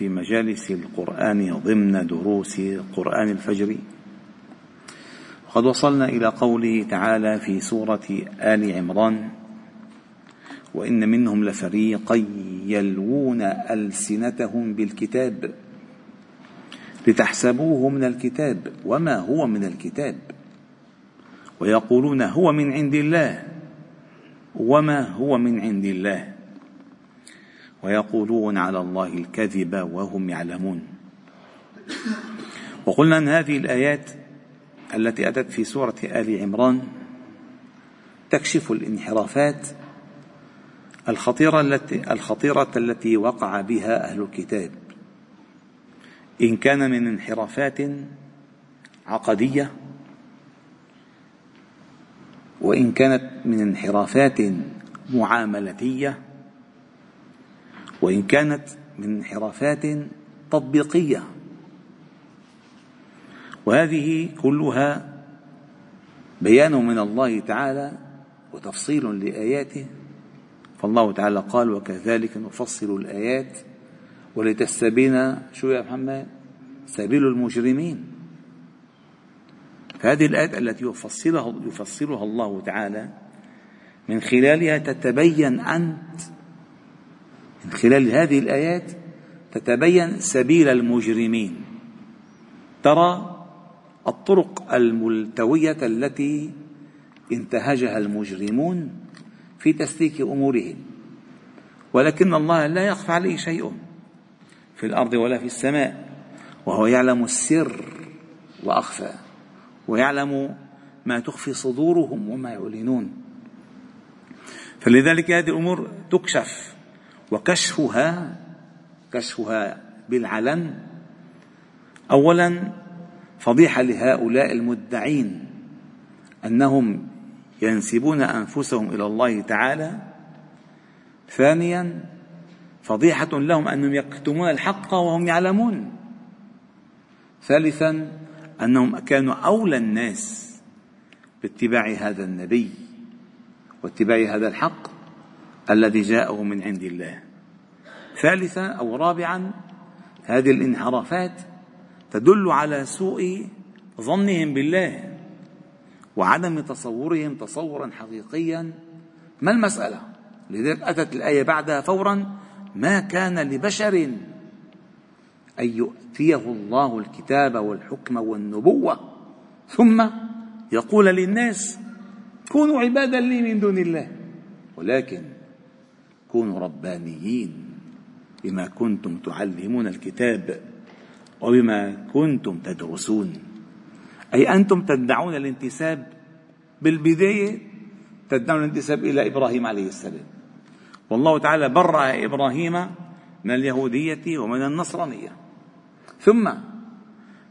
في مجالس القرآن ضمن دروس قرآن الفجر. وقد وصلنا إلى قوله تعالى في سورة آل عمران وإن منهم لفريقا يلوون ألسنتهم بالكتاب لتحسبوه من الكتاب وما هو من الكتاب ويقولون هو من عند الله وما هو من عند الله. ويقولون على الله الكذب وهم يعلمون. وقلنا أن هذه الآيات التي أتت في سورة آل عمران تكشف الانحرافات الخطيرة التي الخطيرة التي وقع بها أهل الكتاب. إن كان من انحرافات عقدية وإن كانت من انحرافات معاملتية وإن كانت من انحرافات تطبيقية. وهذه كلها بيان من الله تعالى وتفصيل لآياته. فالله تعالى قال وكذلك نفصل الآيات ولتستبين شو يا محمد؟ سبيل المجرمين. فهذه الآيات التي يفصلها يفصلها الله تعالى من خلالها تتبين أنت من خلال هذه الآيات تتبين سبيل المجرمين. ترى الطرق الملتوية التي انتهجها المجرمون في تسليك أمورهم. ولكن الله لا يخفى عليه شيء في الأرض ولا في السماء وهو يعلم السر وأخفى ويعلم ما تخفي صدورهم وما يعلنون. فلذلك هذه الأمور تكشف وكشفها كشفها بالعلن. اولا فضيحة لهؤلاء المدعين أنهم ينسبون أنفسهم إلى الله تعالى. ثانيا فضيحة لهم أنهم يكتمون الحق وهم يعلمون. ثالثا أنهم كانوا أولى الناس باتباع هذا النبي واتباع هذا الحق. الذي جاءه من عند الله. ثالثا أو رابعا هذه الانحرافات تدل على سوء ظنهم بالله وعدم تصورهم تصورا حقيقيا. ما المسألة؟ لذلك أتت الآية بعدها فورا ما كان لبشر أن يؤتيه الله الكتاب والحكم والنبوة ثم يقول للناس كونوا عبادا لي من دون الله ولكن كونوا ربانيين بما كنتم تعلمون الكتاب وبما كنتم تدرسون. أي أنتم تدعون الانتساب؟ بالبداية تدعون الانتساب إلى إبراهيم عليه السلام. والله تعالى برأ إبراهيم من اليهودية ومن النصرانية. ثم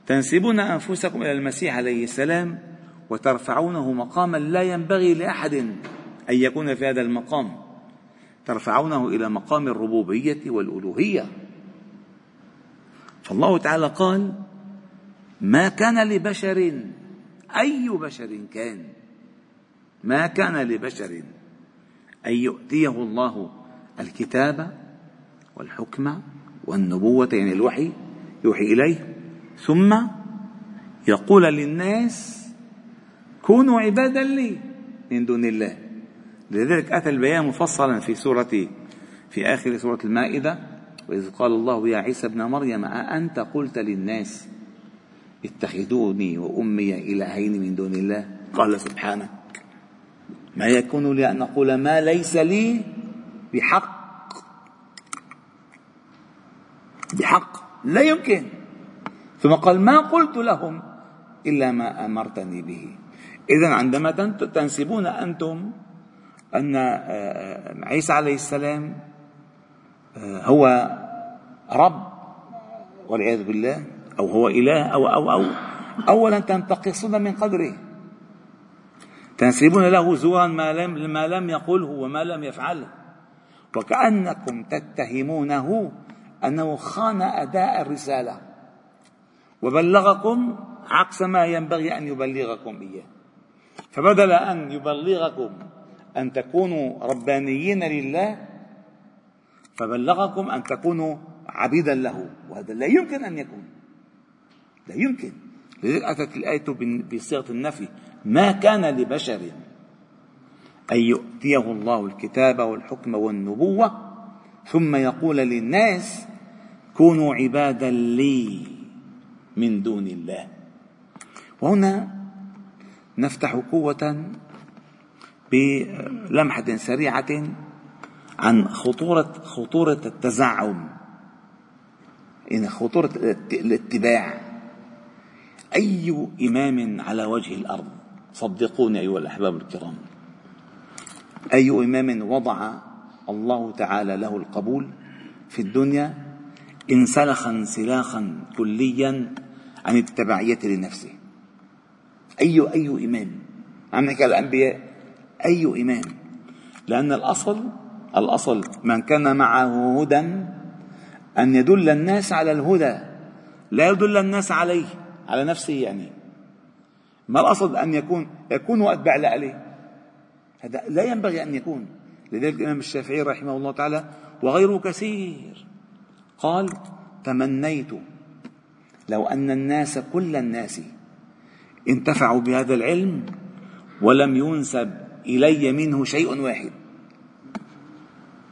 تنسبون أنفسكم إلى المسيح عليه السلام وترفعونه مقاما لا ينبغي لأحد أن يكون في هذا المقام. ترفعونه إلى مقام الربوبية والألوهية. فالله تعالى قال ما كان لبشر أي بشر كان ما كان لبشر أن يؤتيه الله الكتاب والحكم والنبوة يعني الوحي يوحي إليه. ثم يقول للناس كونوا عبادا لي من دون الله. لذلك أتى البيان مفصلا في سورة في آخر سورة المائدة وإذ قال الله يا عيسى ابن مريم أأنت قلت للناس اتخذوني وأمي إلهين من دون الله؟ قال سبحانك. ما يكون لي أن أقول ما ليس لي بحق؟ بحق. لا يمكن. ثم قال ما قلت لهم إلا ما أمرتني به. إذا عندما تنسبون أنتم أن آه، آه، عيسى عليه السلام آه، هو رب والعياذ بالله أو هو إله أو أو أو أولا تنتقصون من قدره. تنسبون له زورا ما لم ما لم يقله وما لم يفعله. وكأنكم تتهمونه أنه خان أداء الرسالة. وبلغكم عكس ما ينبغي أن يبلغكم إياه. فبدل أن يبلغكم أن تكونوا ربانيين لله فبلغكم أن تكونوا عبيدا له وهذا لا يمكن أن يكون. لا يمكن. لذلك أتت الآية بصيغة النفي ما كان لبشر أن يؤتيه الله الكتاب والحكم والنبوة ثم يقول للناس كونوا عبادا لي من دون الله وهنا نفتح قوة بلمحة سريعة عن خطورة خطورة التزعم. إن خطورة الاتباع. أي إمام على وجه الأرض؟ صدقوني أيها الأحباب الكرام. أي إمام وضع الله تعالى له القبول في الدنيا انسلخ انسلاخا كليا عن التبعية لنفسه. أي أي إمام. عم نحكي الأنبياء أي إمام لأن الأصل الأصل من كان معه هدى أن يدل الناس على الهدى لا يدل الناس عليه على نفسه يعني. ما الأصل أن يكون يكونوا أتباع لأليه هذا لا ينبغي أن يكون. لذلك الإمام الشافعي رحمه الله تعالى وغيره كثير قال تمنيت لو أن الناس كل الناس انتفعوا بهذا العلم ولم ينسب إلي منه شيء واحد.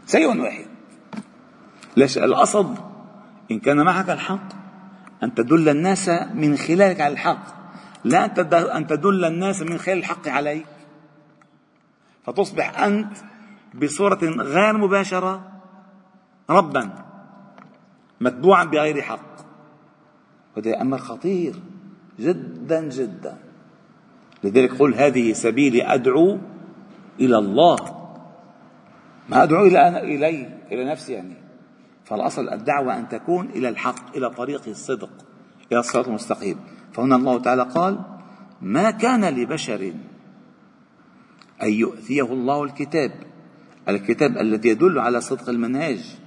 شيء واحد. ليش؟ الأصل إن كان معك الحق أن تدل الناس من خلالك على الحق لا أن تدل الناس من خلال الحق عليك. فتصبح أنت بصورة غير مباشرة ربا متبوعا بغير حق. وهذا أمر خطير جدا جدا. لذلك قل هذه سبيلي أدعو إلى الله. ما أدعو إلى أنا إلي إلى نفسي يعني. فالأصل الدعوة أن تكون إلى الحق إلى طريق الصدق إلى الصراط المستقيم. فهنا الله تعالى قال ما كان لبشر أن يؤتيه الله الكتاب. الكتاب الذي يدل على صدق المنهاج.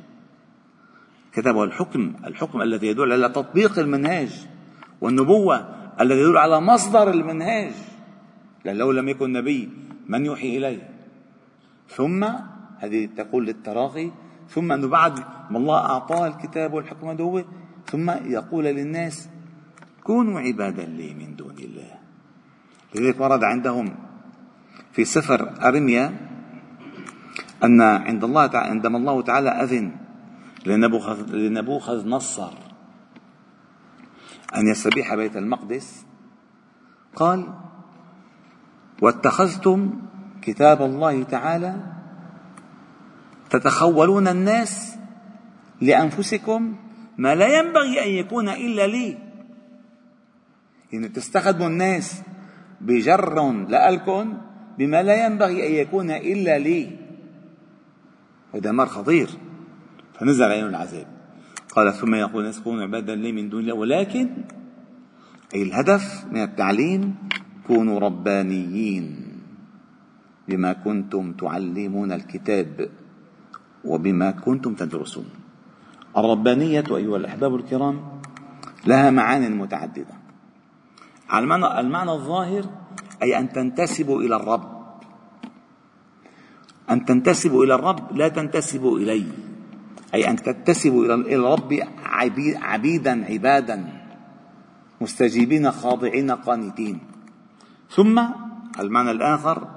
كتبه الحكم الحكم الذي يدل على تطبيق المنهاج. والنبوة الذي يدل على مصدر المنهاج. لأن لو لم يكن نبي. من يوحي إليه ثم هذه تقول للتراخي ثم أنه بعد ما الله أعطاه الكتاب والحكم والنبوة ثم يقول للناس كونوا عبادا لي من دون الله. لذلك ورد عندهم في سفر أرميا أن عند الله تعالى عندما الله تعالى أذن لنبوخذ نصر أن يستبيح بيت المقدس قال واتخذتم كتاب الله تعالى تتخولون الناس لأنفسكم ما لا ينبغي أن يكون إلا لي. يعني تستخدموا الناس بجر لألكم بما لا ينبغي أن يكون إلا لي. هذا أمر خطير. فنزل عليهم العذاب. قال ثم يقول الناس كونوا عبادا لي من دون الله ولكن أي الهدف من التعليم كونوا ربانيين بما كنتم تعلمون الكتاب وبما كنتم تدرسون. الربانية أيها الأحباب الكرام لها معان متعددة. المعنى, المعنى الظاهر أي أن تنتسبوا إلى الرب. أن تنتسبوا إلى الرب لا تنتسبوا إليه أي أن تنتسبوا إلى الرب عبيدا عبادا. مستجيبين خاضعين قانتين. ثم المعنى الآخر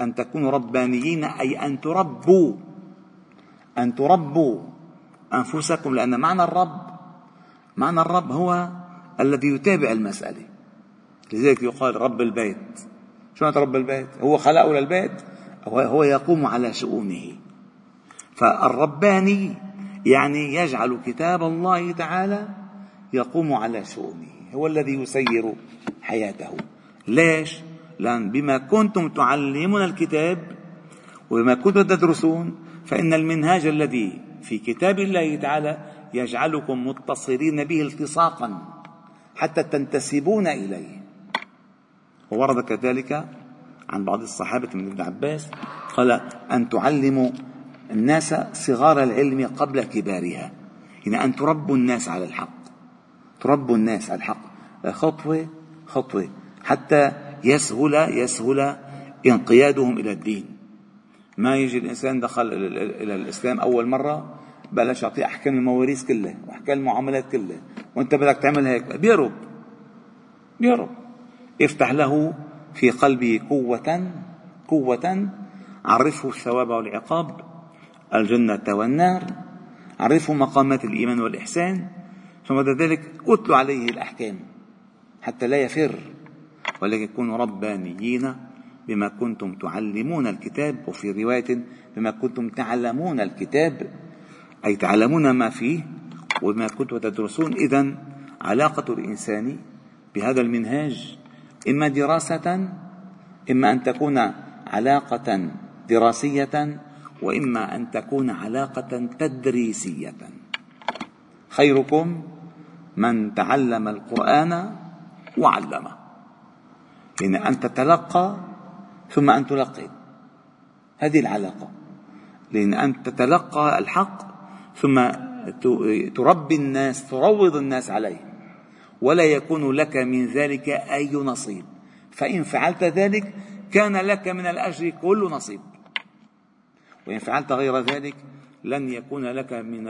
أن تكونوا ربانيين أي أن تربوا أن تربوا أنفسكم لأن معنى الرب معنى الرب هو الذي يتابع المسألة. لذلك يقال رب البيت. شو معنى رب البيت؟ هو خلقه للبيت هو يقوم على شؤونه. فالرباني يعني يجعل كتاب الله تعالى يقوم على شؤونه هو الذي يسير حياته. ليش؟ لأن بما كنتم تعلمون الكتاب وبما كنتم تدرسون فإن المنهاج الذي في كتاب الله تعالى يجعلكم متصلين به التصاقا حتى تنتسبون إليه. وورد كذلك عن بعض الصحابة من ابن عباس قال أن تعلموا الناس صغار العلم قبل كبارها. يعني أن تربوا الناس على الحق. تربوا الناس على الحق. خطوة خطوة. حتى يسهل يسهل انقيادهم إلى الدين. ما يجي الإنسان دخل إلى الإسلام أول مرة بلش يعطيه أحكام المواريث كلها وأحكام المعاملات كلها. وأنت بدك تعمل هيك بيهرب. بيهرب. افتح له في قلبه قوة قوة عرفه الثواب والعقاب. الجنة والنار عرفه مقامات الإيمان والإحسان. ثم بعد ذلك أتلو عليه الأحكام حتى لا يفر. ولكن يكونوا ربانيين بما كنتم تعلمون الكتاب وفي رواية بما كنتم تعلمون الكتاب أي تعلمون ما فيه وما كنتم تدرسون. إذا علاقة الإنسان بهذا المنهاج إما دراسة إما أن تكون علاقة دراسية وإما أن تكون علاقة تدريسية. خيركم من تعلم القرآن وعلمه. يعني أن تتلقى ثم أن تلقن هذه العلاقة. لأن أن تتلقى الحق ثم تربي الناس تروض الناس عليه. ولا يكون لك من ذلك أي نصيب. فإن فعلت ذلك كان لك من الأجر كل نصيب. وإن فعلت غير ذلك لن يكون لك من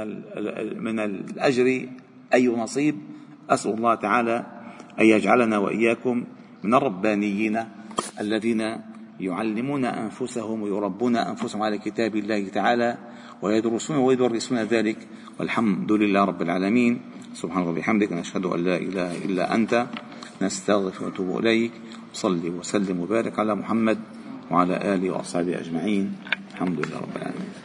من الأجر أي نصيب. أسأل الله تعالى أن يجعلنا وإياكم من الربانيين الذين يعلمون أنفسهم ويربون أنفسهم على كتاب الله تعالى ويدرسون ويدرسون ذلك. والحمد لله رب العالمين. سبحان الله وبحمدك نشهد أن لا إله إلا أنت نستغفر ونتوب إليك. صلي وسلم وبارك على محمد وعلى آله وأصحابه أجمعين. الحمد لله رب العالمين.